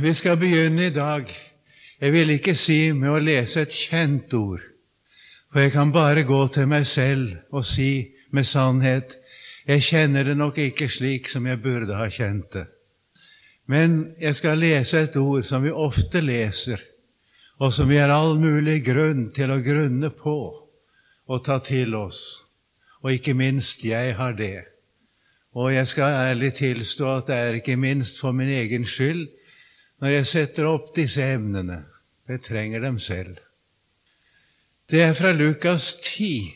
Vi skal begynne i dag. Jeg vil ikke si med å lese et kjent ord, for jeg kan bare gå til meg selv og si med sannhet jeg kjenner det nok ikke slik som jeg burde ha kjent det. Men jeg skal lese et ord som vi ofte leser, og som vi har all mulig grunn til å grunne på og ta til oss. Og ikke minst jeg har det. Og jeg skal ærlig tilstå at det er ikke minst for min egen skyld når jeg setter opp disse evnene. Jeg trenger dem selv. Det er fra Lukas 10,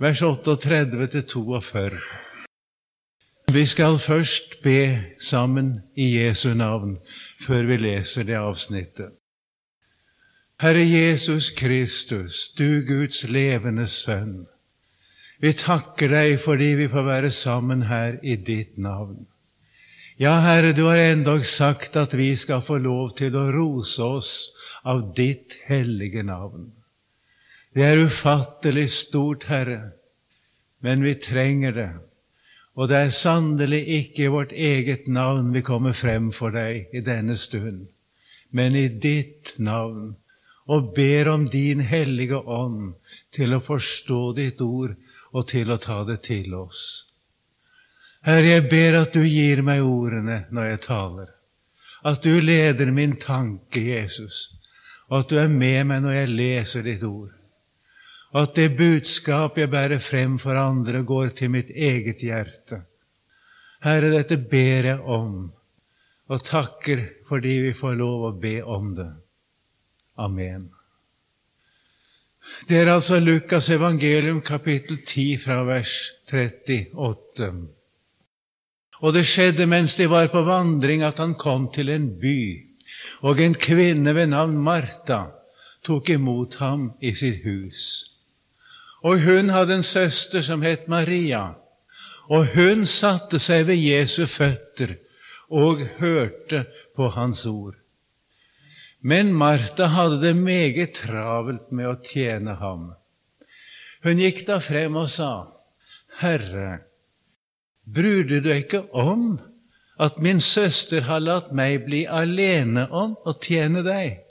vers 38 til 42. Vi skal først be sammen i Jesu navn før vi leser det avsnittet. Herre Jesus Kristus, du Guds levende Sønn. Vi takker deg fordi vi får være sammen her i ditt navn. Ja, Herre, du har endog sagt at vi skal få lov til å rose oss av ditt hellige navn. Det er ufattelig stort, Herre, men vi trenger det. Og det er sannelig ikke i vårt eget navn vi kommer frem for deg i denne stund, men i ditt navn, og ber om din hellige ånd til å forstå ditt ord og til å ta det til oss. Herre, jeg ber at du gir meg ordene når jeg taler, at du leder min tanke, Jesus, og at du er med meg når jeg leser ditt ord, og at det budskap jeg bærer frem for andre, går til mitt eget hjerte. Herre, dette ber jeg om, og takker fordi vi får lov å be om det. Amen. Det er altså Lukas evangelium kapittel 10 fra vers 38. Og det skjedde mens de var på vandring, at han kom til en by, og en kvinne ved navn Martha tok imot ham i sitt hus. Og hun hadde en søster som het Maria, og hun satte seg ved Jesu føtter og hørte på hans ord. Men Martha hadde det meget travelt med å tjene ham. Hun gikk da frem og sa, Herre, Bryr du deg ikke om at min søster har latt meg bli alene om å tjene deg?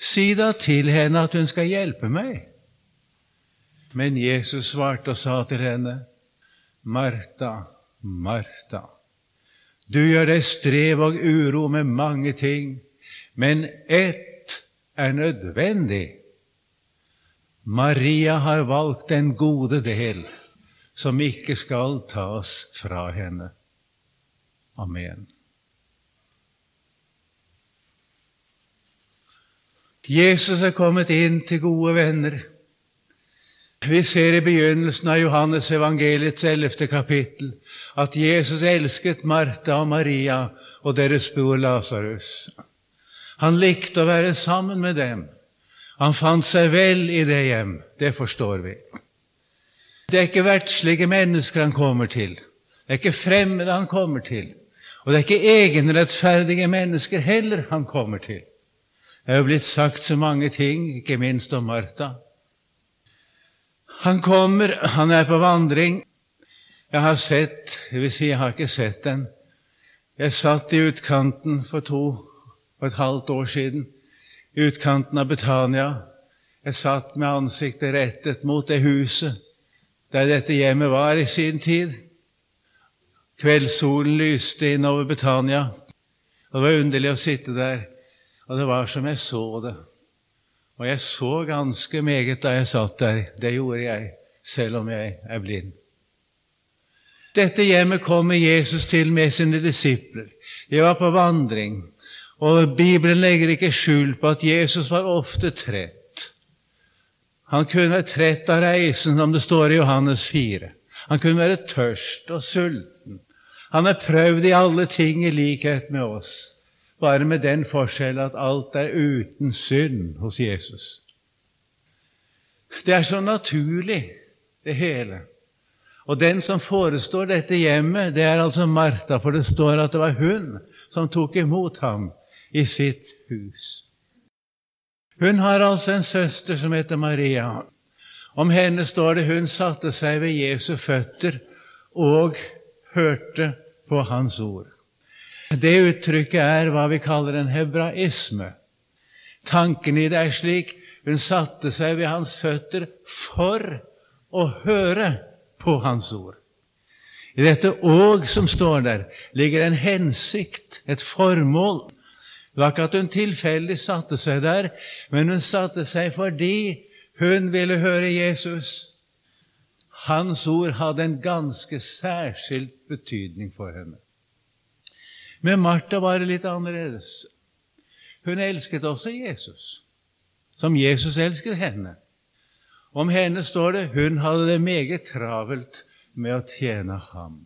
Si da til henne at hun skal hjelpe meg. Men Jesus svarte og sa til henne, Martha, Martha, du gjør deg strev og uro med mange ting, men ett er nødvendig. Maria har valgt den gode del som ikke skal tas fra henne. Amen. Jesus er kommet inn til gode venner. Vi ser i begynnelsen av Johannes evangeliets ellevte kapittel at Jesus elsket Martha og Maria og deres bror Lasarus. Han likte å være sammen med dem. Han fant seg vel i det hjem. Det forstår vi. Det er ikke verdslige mennesker han kommer til. Det er ikke fremmede han kommer til. Og det er ikke egenrettferdige mennesker heller han kommer til. Det er jo blitt sagt så mange ting, ikke minst om Martha. Han kommer, han er på vandring. Jeg har sett, det vil si, jeg har ikke sett den. Jeg satt i utkanten for to og et halvt år siden, i utkanten av Betania. Jeg satt med ansiktet rettet mot det huset der dette hjemmet var i sin tid. Kveldssolen lyste innover Betania, og det var underlig å sitte der. Og det var som jeg så det. Og jeg så ganske meget da jeg satt der. Det gjorde jeg, selv om jeg er blind. Dette hjemmet kommer Jesus til med sine disipler. De var på vandring, og Bibelen legger ikke skjul på at Jesus var ofte trett. Han kunne være trett av reisen, som det står i Johannes 4. Han kunne være tørst og sulten. Han er prøvd i alle ting i likhet med oss, bare med den forskjell at alt er uten synd hos Jesus. Det er så naturlig, det hele. Og den som forestår dette hjemmet, det er altså Martha, for det står at det var hun som tok imot ham i sitt hus. Hun har altså en søster som heter Maria. Om henne står det hun satte seg ved Jesu føtter og hørte på hans ord. Det uttrykket er hva vi kaller en hebraisme. Tanken i det er slik hun satte seg ved hans føtter for å høre på hans ord. I dette 'og' som står der, ligger en hensikt, et formål. Det var ikke at hun tilfeldig satte seg der, men hun satte seg fordi hun ville høre Jesus. Hans ord hadde en ganske særskilt betydning for henne. Med Martha var det litt annerledes. Hun elsket også Jesus, som Jesus elsket henne. Om henne står det hun hadde det meget travelt med å tjene ham.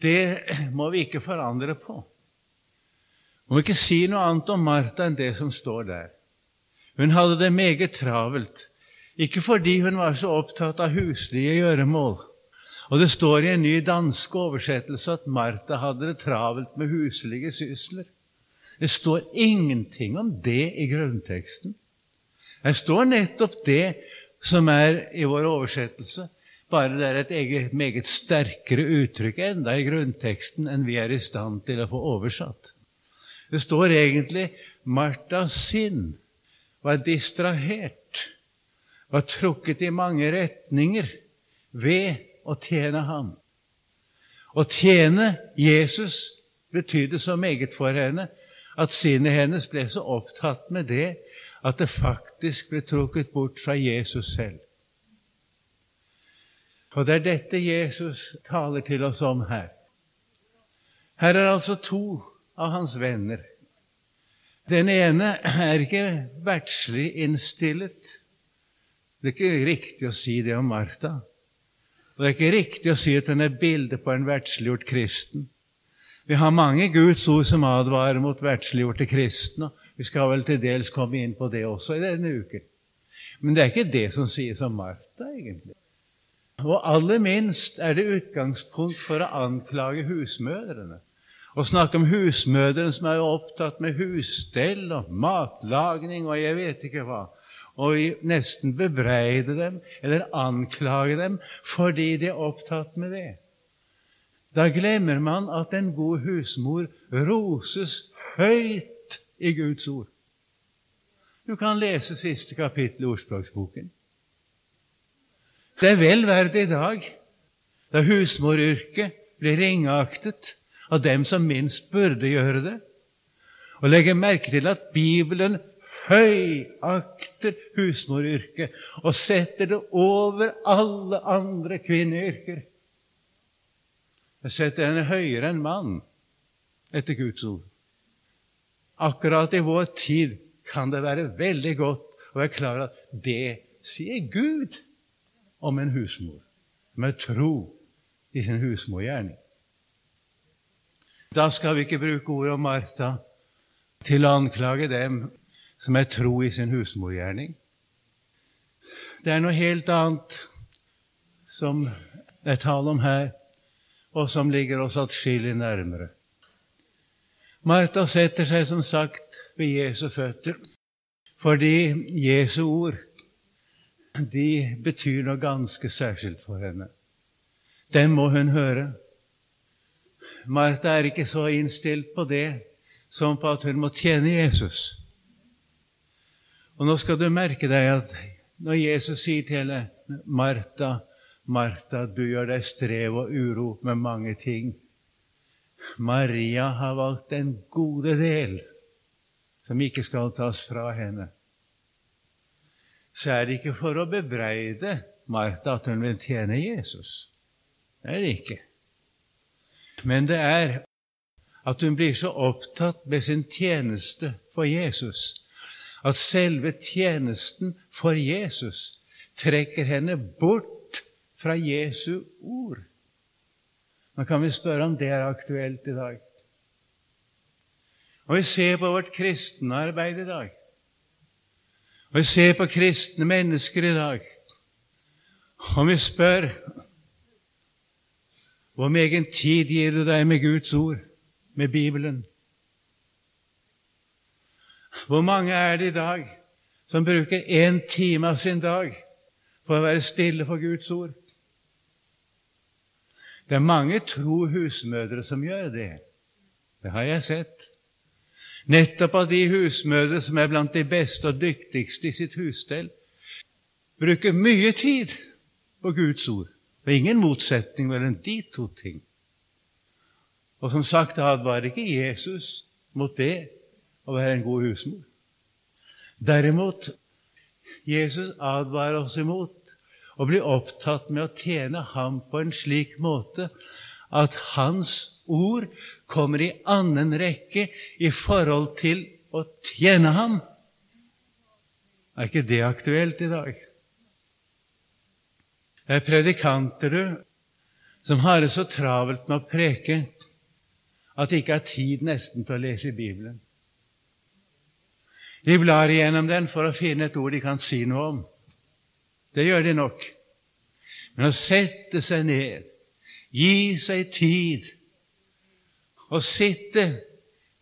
Det må vi ikke forandre på. Må ikke si noe annet om Martha enn det som står der. Hun hadde det meget travelt, ikke fordi hun var så opptatt av huslige gjøremål. Og det står i en ny dansk oversettelse at Martha hadde det travelt med huslige sysler. Det står ingenting om det i grunnteksten. Det står nettopp det som er i vår oversettelse, bare det er et eget, meget sterkere uttrykk enda i grunnteksten enn vi er i stand til å få oversatt. Det står egentlig Martas sinn var distrahert, var trukket i mange retninger ved å tjene ham. Å tjene Jesus betydde så meget for henne at sinnet hennes ble så opptatt med det at det faktisk ble trukket bort fra Jesus selv. Og det er dette Jesus taler til oss om her. Her er altså to av hans venner. Den ene er ikke verdslig innstillet. Det er ikke riktig å si det om Martha. Og det er ikke riktig å si at hun er bildet på en verdsliggjort kristen. Vi har mange Guds ord som advarer mot verdsliggjorte kristne. Vi skal vel til dels komme inn på det også i denne uken. Men det er ikke det som sies om Martha, egentlig. Og aller minst er det utgangspunkt for å anklage husmødrene. Å snakke om husmødrene som er opptatt med husstell og matlagning og jeg vet ikke hva. Og nesten bebreide dem eller anklage dem fordi de er opptatt med det. Da glemmer man at en god husmor roses høyt i Guds ord. Du kan lese siste kapittel i Ordspråksboken. Det er vel verdt i dag, da husmoryrket blir ringeaktet av dem som minst burde gjøre det, og legge merke til at Bibelen høyakter husmoryrket og setter det over alle andre kvinneyrker. Jeg setter henne høyere enn mann etter Guds ord. Akkurat i vår tid kan det være veldig godt å være klar over at det sier Gud om en husmor med tro i sin husmorgjerning. Da skal vi ikke bruke ordet om Martha til å anklage dem som er tro i sin husmorgjerning. Det er noe helt annet som er tale om her, og som ligger oss atskillig nærmere. Martha setter seg som sagt ved Jesu føtter fordi Jesu ord de betyr noe ganske særskilt for henne. Dem må hun høre. Martha er ikke så innstilt på det som på at hun må tjene Jesus. Og nå skal du merke deg at når Jesus sier til henne, Martha, Martha, du gjør deg strev og uro med mange ting, Maria har valgt en gode del som ikke skal tas fra henne. Så er det ikke for å bebreide Martha at hun vil tjene Jesus. Det er det ikke. Men det er at hun blir så opptatt med sin tjeneste for Jesus at selve tjenesten for Jesus trekker henne bort fra Jesu ord. Nå kan vi spørre om det er aktuelt i dag. Og vi ser på vårt kristne arbeid i dag, og vi ser på kristne mennesker i dag, og vi spør hvor megen tid gir du deg med Guds ord, med Bibelen? Hvor mange er det i dag som bruker én time av sin dag for å være stille for Guds ord? Det er mange tro husmødre som gjør det. Det har jeg sett. Nettopp av de husmødre som er blant de beste og dyktigste i sitt husstell, bruker mye tid på Guds ord. Det er ingen motsetning mellom de to ting. Og som sagt advarer ikke Jesus mot det å være en god husmor. Derimot Jesus advarer oss imot å bli opptatt med å tjene ham på en slik måte at hans ord kommer i annen rekke i forhold til å tjene ham. Er ikke det aktuelt i dag? Det er predikanter, du, som har det så travelt med å preke at de ikke har tid nesten til å lese Bibelen. De blar igjennom den for å finne et ord de kan si noe om. Det gjør de nok. Men å sette seg ned, gi seg tid, og sitte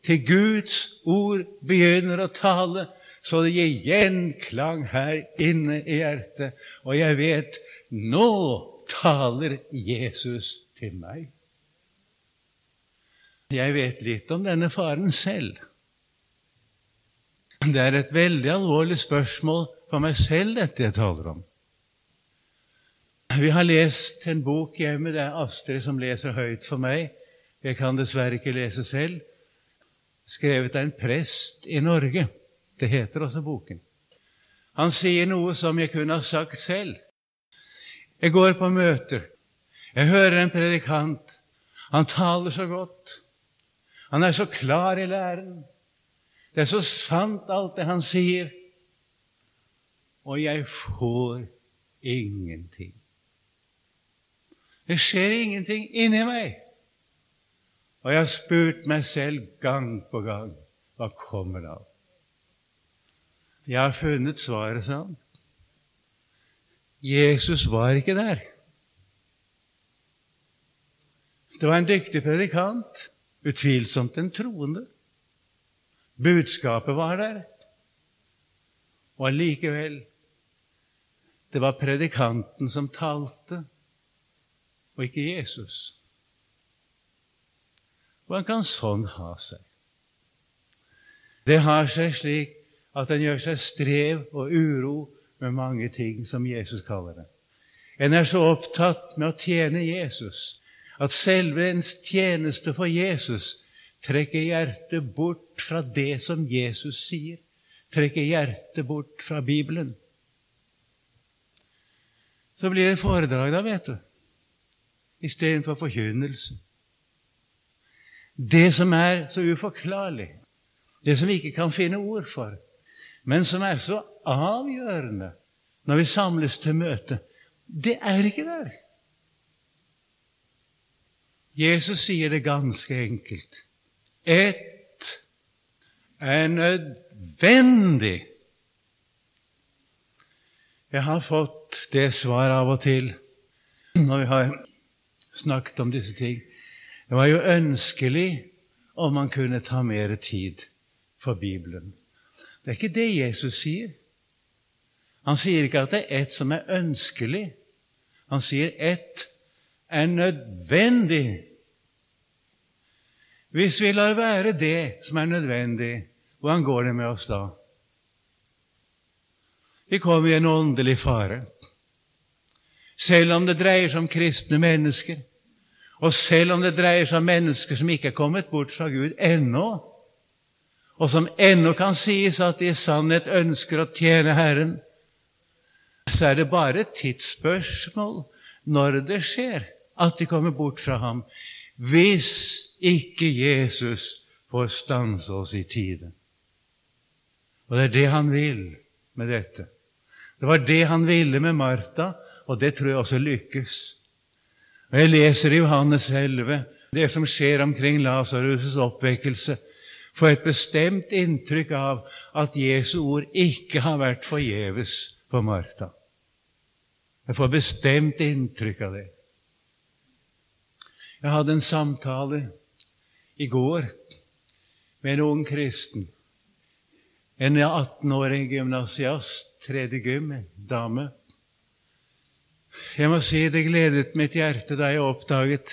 til Guds ord begynner å tale, så det gir gjenklang her inne i hjertet. Og jeg vet nå taler Jesus til meg. Jeg vet litt om denne faren selv. Det er et veldig alvorlig spørsmål for meg selv, dette jeg taler om. Vi har lest en bok hjemme. Det er Astrid som leser høyt for meg. Jeg kan dessverre ikke lese selv. Skrevet av en prest i Norge. Det heter også boken. Han sier noe som jeg kunne ha sagt selv. Jeg går på møter. Jeg hører en predikant. Han taler så godt. Han er så klar i læren. Det er så sant, alt det han sier. Og jeg får ingenting. Det skjer ingenting inni meg. Og jeg har spurt meg selv gang på gang hva kommer det av? Jeg har funnet svaret, sa han. Jesus var ikke der. Det var en dyktig predikant, utvilsomt en troende. Budskapet var der. Og allikevel det var predikanten som talte, og ikke Jesus. Hvordan kan sånn ha seg? Det har seg slik at en gjør seg strev og uro med mange ting som Jesus kaller det. En er så opptatt med å tjene Jesus at selve ens tjeneste for Jesus trekker hjertet bort fra det som Jesus sier, trekker hjertet bort fra Bibelen. Så blir det foredrag, da, vet du, istedenfor forkynnelse. Det som er så uforklarlig, det som vi ikke kan finne ord for, men som er så avgjørende når vi samles til møte, det er ikke der. Jesus sier det ganske enkelt. Ett er nødvendig. Jeg har fått det svaret av og til når vi har snakket om disse ting. Det var jo ønskelig om man kunne ta mer tid for Bibelen. Det er ikke det Jesus sier. Han sier ikke at det er ett som er ønskelig. Han sier ett er nødvendig. Hvis vi lar være det som er nødvendig, hvordan går det med oss da? Vi kommer i en åndelig fare. Selv om det dreier seg om kristne mennesker, og selv om det dreier seg om mennesker som ikke er kommet bort fra Gud ennå, og som ennå kan sies at de i sannhet ønsker å tjene Herren, så er det bare et tidsspørsmål når det skjer at de kommer bort fra ham hvis ikke Jesus får stanse oss i tide. Og det er det han vil med dette. Det var det han ville med Martha, og det tror jeg også lykkes. Og Jeg leser i Johannes 11 det som skjer omkring Lasarus' oppvekkelse, får et bestemt inntrykk av at Jesu ord ikke har vært forgjeves for Martha. Jeg får bestemt inntrykk av det. Jeg hadde en samtale i går med en ung kristen. En 18-årig gymnasiast, tredje gym, dame, Jeg må si det gledet mitt hjerte da jeg oppdaget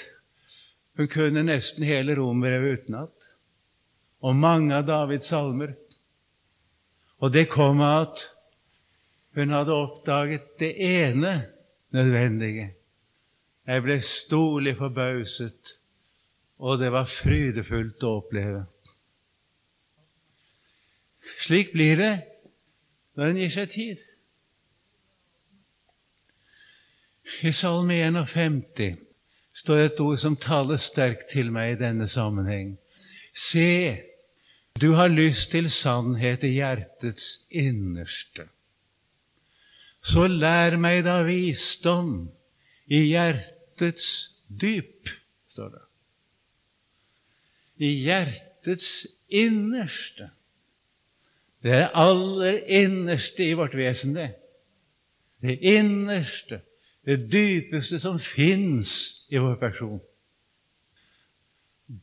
hun kunne nesten hele romerbrevet utenat, og mange av Davids salmer. Og det kom av at hun hadde oppdaget det ene nødvendige. Jeg ble storlig forbauset, og det var frydefullt å oppleve. Slik blir det når en gir seg tid. I Salme 51 står et ord som taler sterkt til meg i denne sammenheng. Se, du har lyst til sannhet i hjertets innerste. Så lær meg da visdom i hjertets dyp, står det. I hjertets innerste. Det er aller innerste i vårt vesen, det. Det innerste det dypeste som fins i vår person.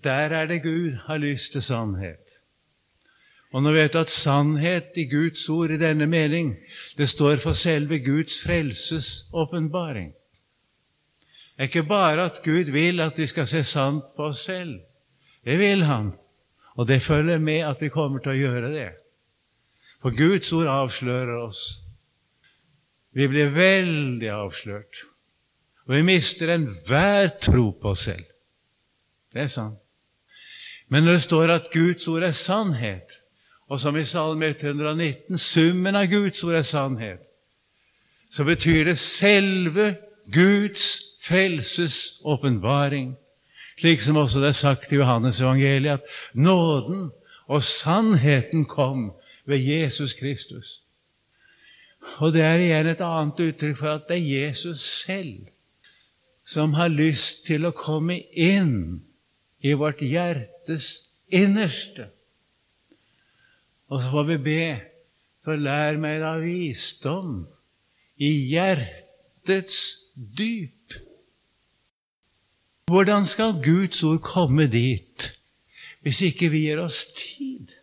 Der er det Gud har lyst til sannhet. Og nå vet du at sannhet i Guds ord i denne mening, det står for selve Guds frelses åpenbaring. Det er ikke bare at Gud vil at vi skal se sant på oss selv. Det vil Han, og det følger med at vi kommer til å gjøre det. For Guds ord avslører oss vi blir veldig avslørt, og vi mister enhver tro på oss selv. Det er sant. Men når det står at Guds ord er sannhet, og som i Salme 119 summen av Guds ord er sannhet, så betyr det selve Guds frelses åpenbaring. Slik som også det er sagt i Johannes evangeliet, at nåden og sannheten kom ved Jesus Kristus. Og det er igjen et annet uttrykk for at det er Jesus selv som har lyst til å komme inn i vårt hjertes innerste. Og så får vi be, så lær meg da visdom i hjertets dyp. Hvordan skal Guds ord komme dit hvis ikke vi gir oss tid?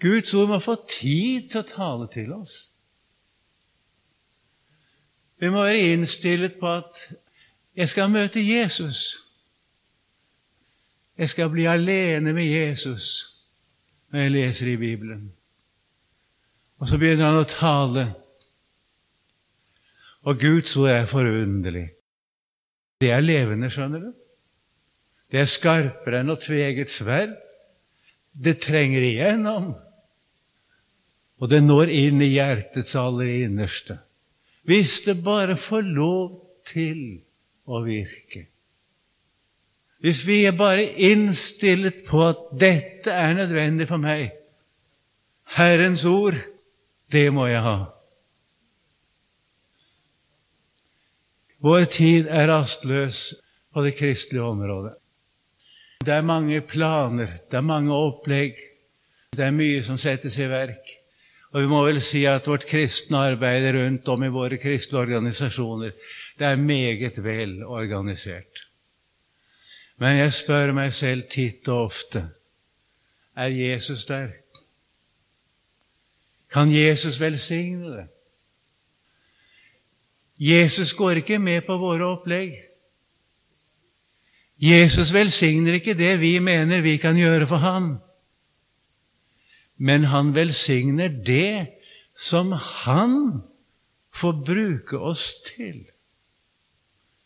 Guds ord må få tid til å tale til oss. Vi må være innstilt på at jeg skal møte Jesus. Jeg skal bli alene med Jesus når jeg leser i Bibelen. Og så begynner han å tale. Og Guds ord er forunderlig. Det er levende, skjønner du. Det er skarpere enn å tveget sverd. Det trenger igjennom og det når inn i hjertets aller innerste. Hvis det bare får lov til å virke. Hvis vi er bare innstillet på at dette er nødvendig for meg Herrens ord, det må jeg ha. Vår tid er rastløs på det kristelige området. Det er mange planer, det er mange opplegg, det er mye som settes i verk. Og vi må vel si at vårt kristne arbeid rundt om i våre kristne organisasjoner det er meget vel organisert. Men jeg spør meg selv titt og ofte er Jesus der? Kan Jesus velsigne det? Jesus går ikke med på våre opplegg. Jesus velsigner ikke det vi mener vi kan gjøre for ham men han velsigner det som han får bruke oss til.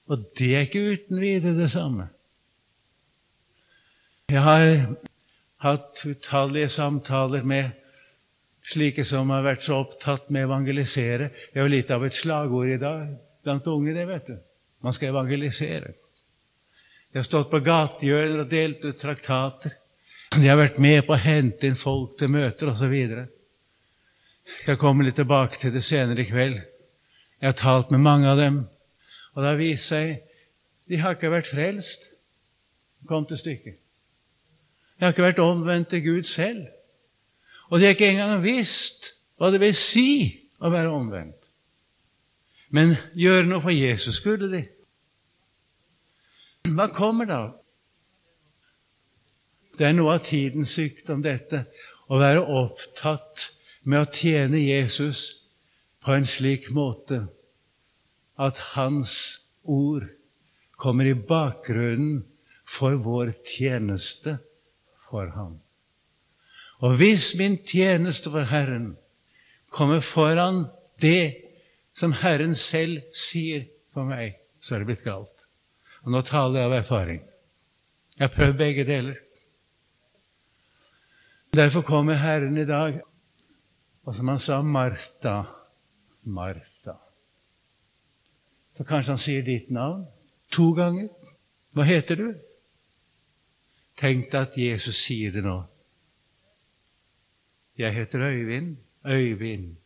Og det er ikke uten videre det samme. Jeg har hatt utallige samtaler med slike som har vært så opptatt med å evangelisere. Det er jo litt av et slagord i dag blant unge, det, vet du. Man skal evangelisere. Jeg har stått på gatehjørner og delt ut traktater. De har vært med på å hente inn folk til møter osv. Jeg skal komme litt tilbake til det senere i kveld. Jeg har talt med mange av dem, og det har vist seg de har ikke vært frelst. Kom til stykket. De har ikke vært omvendt til Gud selv. Og de har ikke engang visst hva det vil si å være omvendt. Men gjøre noe for Jesus skulle de. Hva kommer da? Det er noe av tidens sykdom, dette, å være opptatt med å tjene Jesus på en slik måte at Hans ord kommer i bakgrunnen for vår tjeneste for Ham. Og hvis min tjeneste for Herren kommer foran det som Herren selv sier for meg, så er det blitt galt. Og nå taler jeg av erfaring. Jeg har prøvd begge deler. Derfor kommer Herren i dag, og som han sa, Martha, Martha. Så kanskje han sier ditt navn to ganger. Hva heter du? Tenk deg at Jesus sier det nå. Jeg heter Øyvind. Øyvind.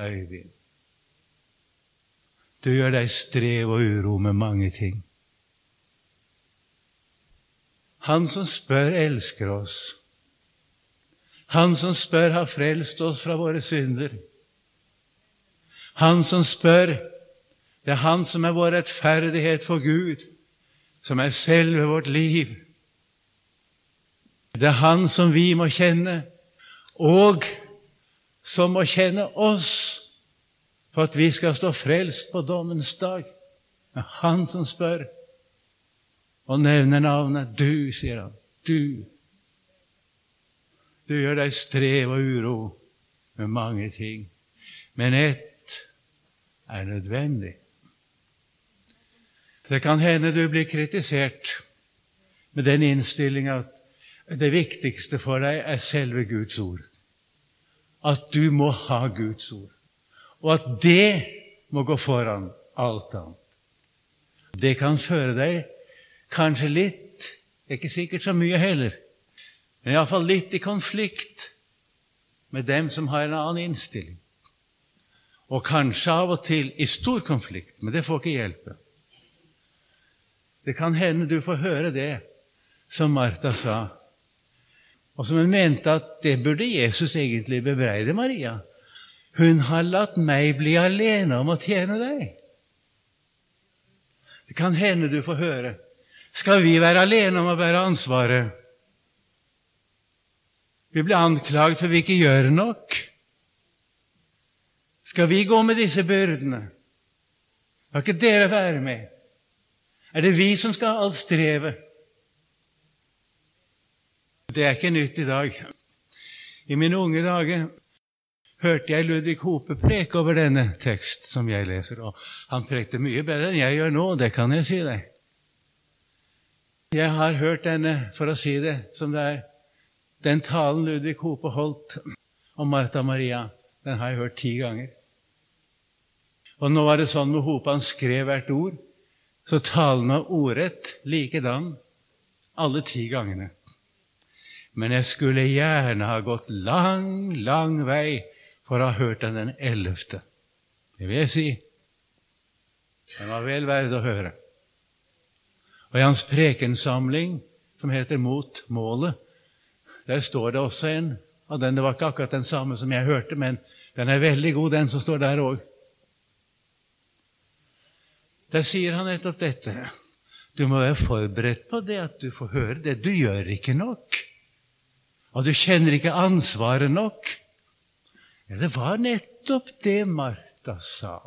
Øyvind. Du gjør deg strev og uro med mange ting. Han som spør, elsker oss. Han som spør, har frelst oss fra våre synder. Han som spør, det er Han som er vår rettferdighet for Gud, som er selve vårt liv. Det er Han som vi må kjenne, og som må kjenne oss for at vi skal stå frelst på dommens dag. Det er Han som spør og nevner navnet. Du, sier han. Du. Du gjør deg strev og uro med mange ting. Men ett er nødvendig. Det kan hende du blir kritisert med den innstilling at det viktigste for deg er selve Guds ord. At du må ha Guds ord. Og at det må gå foran alt annet. Det kan føre deg kanskje litt, ikke sikkert så mye heller, men iallfall litt i konflikt med dem som har en annen innstilling. Og kanskje av og til i stor konflikt, men det får ikke hjelpe. Det kan hende du får høre det som Martha sa, og som hun mente at det burde Jesus egentlig bebreide Maria. Hun har latt meg bli alene om å tjene deg. Det kan hende du får høre. Skal vi være alene om å bære ansvaret? Vi blir anklaget for vi ikke gjør nok. Skal vi gå med disse byrdene? Har ikke dere være med? Er det vi som skal ha alt strevet? Det er ikke nytt i dag. I mine unge dager hørte jeg Ludvig Hope preke over denne tekst som jeg leser, og han prekte mye bedre enn jeg gjør nå, det kan jeg si deg. Jeg har hørt denne, for å si det som det er, den talen Ludvig Hope holdt om Martha Maria, den har jeg hørt ti ganger. Og nå var det sånn med Hope han skrev hvert ord, så talen var ordrett likedan alle ti gangene. Men jeg skulle gjerne ha gått lang, lang vei for å ha hørt den den ellevte. Det vil jeg si. Den var vel verd å høre. Og i hans prekensamling, som heter Mot målet, der står det også en av den. Det var ikke akkurat den samme som jeg hørte, men den er veldig god, den som står der òg. Der sier han nettopp dette. Du må være forberedt på det at du får høre det. Du gjør ikke nok. Og du kjenner ikke ansvaret nok. Ja, det var nettopp det Martha sa.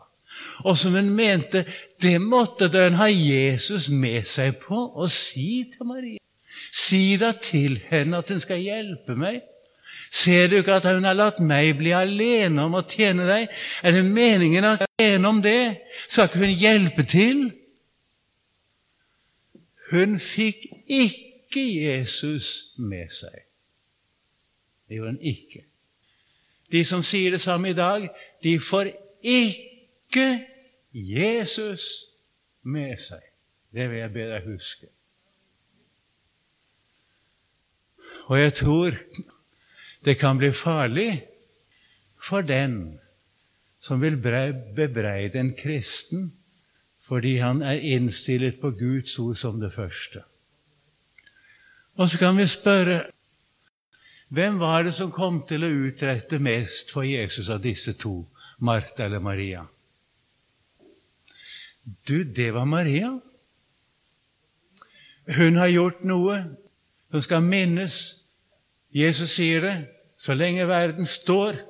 Og som hun mente, det måtte den ha Jesus med seg på å si til Maria. Si da til henne at hun skal hjelpe meg. Ser du ikke at hun har latt meg bli alene om å tjene deg? Er det meningen at jeg er alene om det? Skal ikke hun hjelpe til? Hun fikk ikke Jesus med seg. Det gjorde han ikke. De som sier det samme i dag, de får ikke Jesus med seg. Det vil jeg be deg huske. Og jeg tror det kan bli farlig for den som vil bebreide en kristen fordi han er innstillet på Guds ord som det første. Og så kan vi spørre hvem var det som kom til å utrette mest for Jesus av disse to, Martha eller Maria? Du, det var Maria. Hun har gjort noe som skal minnes Jesus sier det så lenge verden står,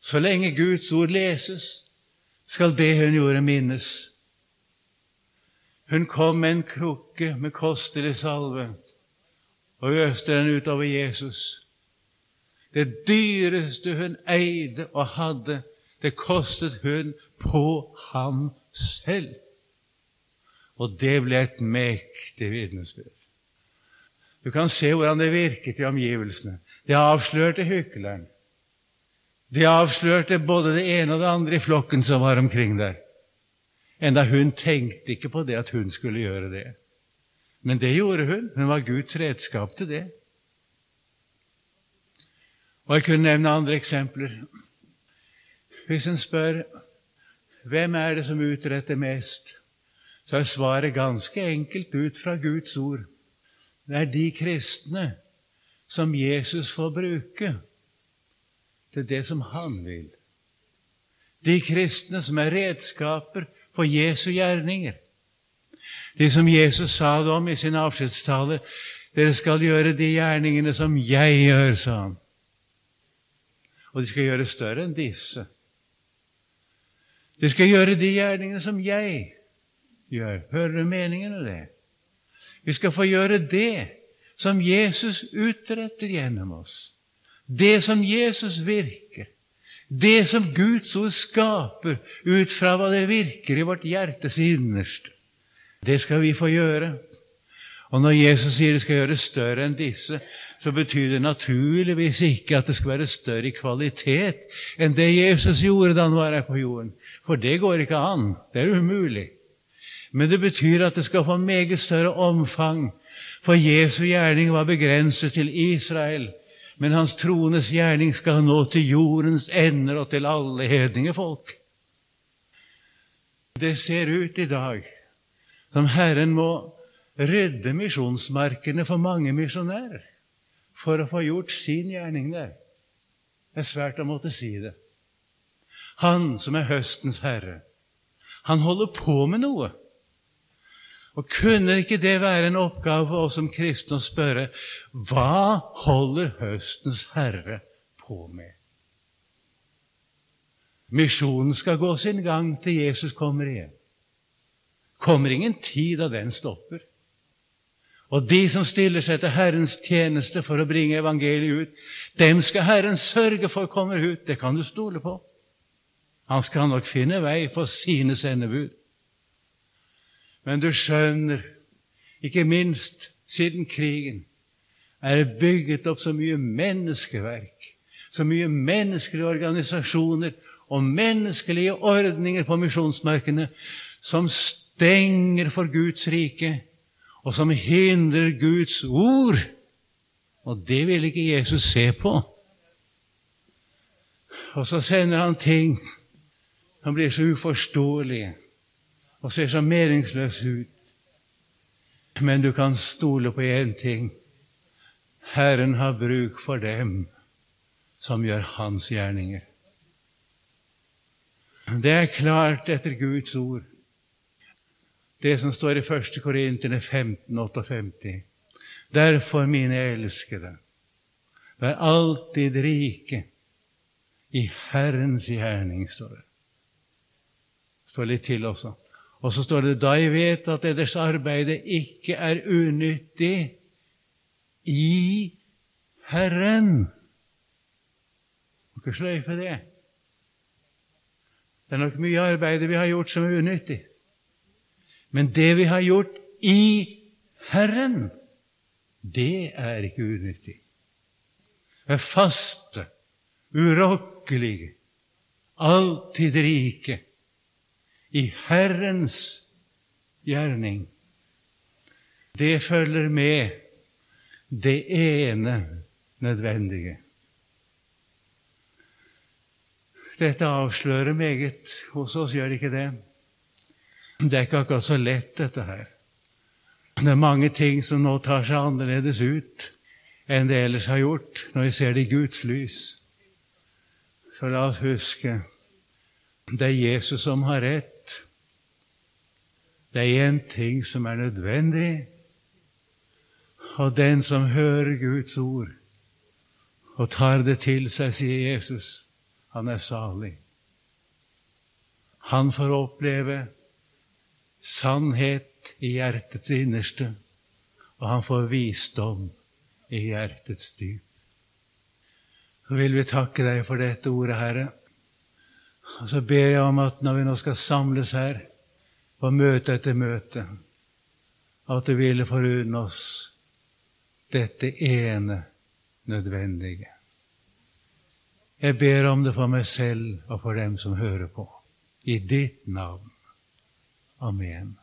Så lenge Guds ord leses, skal det hun gjorde, minnes. Hun kom med en krukke med kostelig salve og øste den utover Jesus. Det dyreste hun eide og hadde, det kostet hun på ham selv. Og det ble et mektig vitnesbyrd. Du kan se hvordan det virket i omgivelsene. Det avslørte hykleren. Det avslørte både det ene og det andre i flokken som var omkring der. Enda hun tenkte ikke på det at hun skulle gjøre det. Men det gjorde hun. Hun var Guds redskap til det. Og Jeg kunne nevne andre eksempler. Hvis en spør hvem er det som utretter mest, så er svaret ganske enkelt ut fra Guds ord. Det er de kristne som Jesus får bruke til det som han vil. De kristne som er redskaper for Jesu gjerninger. De som Jesus sa det om i sin avskjedstale. Dere skal gjøre de gjerningene som jeg gjør, sa han. Og de skal gjøre større enn disse. De skal gjøre de gjerningene som jeg gjør. Hører du meningen av det? Vi skal få gjøre det som Jesus utretter gjennom oss. Det som Jesus virker. Det som Guds ord skaper ut fra hva det virker i vårt hjertes innerste. Det skal vi få gjøre. Og når Jesus sier det skal gjøres større enn disse, så betyr det naturligvis ikke at det skal være større i kvalitet enn det Jesus gjorde da han var her på jorden. For det går ikke an. Det er umulig. Men det betyr at det skal få meget større omfang. For Jesu gjerning var begrenset til Israel men hans trones gjerning skal nå til jordens ender og til alle hedningefolk. Det ser ut i dag som Herren må rydde misjonsmarkene for mange misjonærer for å få gjort sin gjerning der. Det er svært å måtte si det. Han som er høstens herre, han holder på med noe. Og Kunne ikke det være en oppgave for oss som kristne å spørre hva holder høstens herre på med? Misjonen skal gå sin gang til Jesus kommer igjen. Kommer ingen tid da den stopper. Og de som stiller seg til Herrens tjeneste for å bringe evangeliet ut, dem skal Herren sørge for kommer ut. Det kan du stole på. Han skal nok finne vei for sine sendebud. Men du skjønner, ikke minst siden krigen, er det bygget opp så mye menneskeverk, så mye menneskelige organisasjoner og menneskelige ordninger på misjonsmarkene som stenger for Guds rike, og som hindrer Guds ord. Og det vil ikke Jesus se på. Og så sender han ting som blir så uforståelige og ser så meningsløse ut. Men du kan stole på én ting. Herren har bruk for dem som gjør Hans gjerninger. Det er klart etter Guds ord, det som står i 1. Korinterne 15, 58. Derfor, mine elskede, vær alltid rike i Herrens gjerning, står. Det står litt til også. Og så står det da jeg vet at deres arbeid ikke er unyttig i Herren. Må ikke sløyfe det. Det er nok mye arbeid vi har gjort som er unyttig. Men det vi har gjort i Herren, det er ikke unyttig. Vi er faste, urokkelige, alltid rike i Herrens gjerning. Det følger med det ene nødvendige. Dette avslører meget hos oss, gjør det ikke det? Det er ikke akkurat så lett, dette her. Det er mange ting som nå tar seg annerledes ut enn det ellers har gjort, når vi ser det i Guds lys. Så la oss huske det er Jesus som har rett. Det er én ting som er nødvendig, og den som hører Guds ord og tar det til seg, sier Jesus, han er salig. Han får oppleve sannhet i hjertets innerste, og han får visdom i hjertets dyp. Så vil vi takke deg for dette ordet, Herre. Og så ber jeg om at når vi nå skal samles her, på møte etter møte, at du ville forunne oss dette ene nødvendige. Jeg ber om det for meg selv og for dem som hører på. I ditt navn. Amen.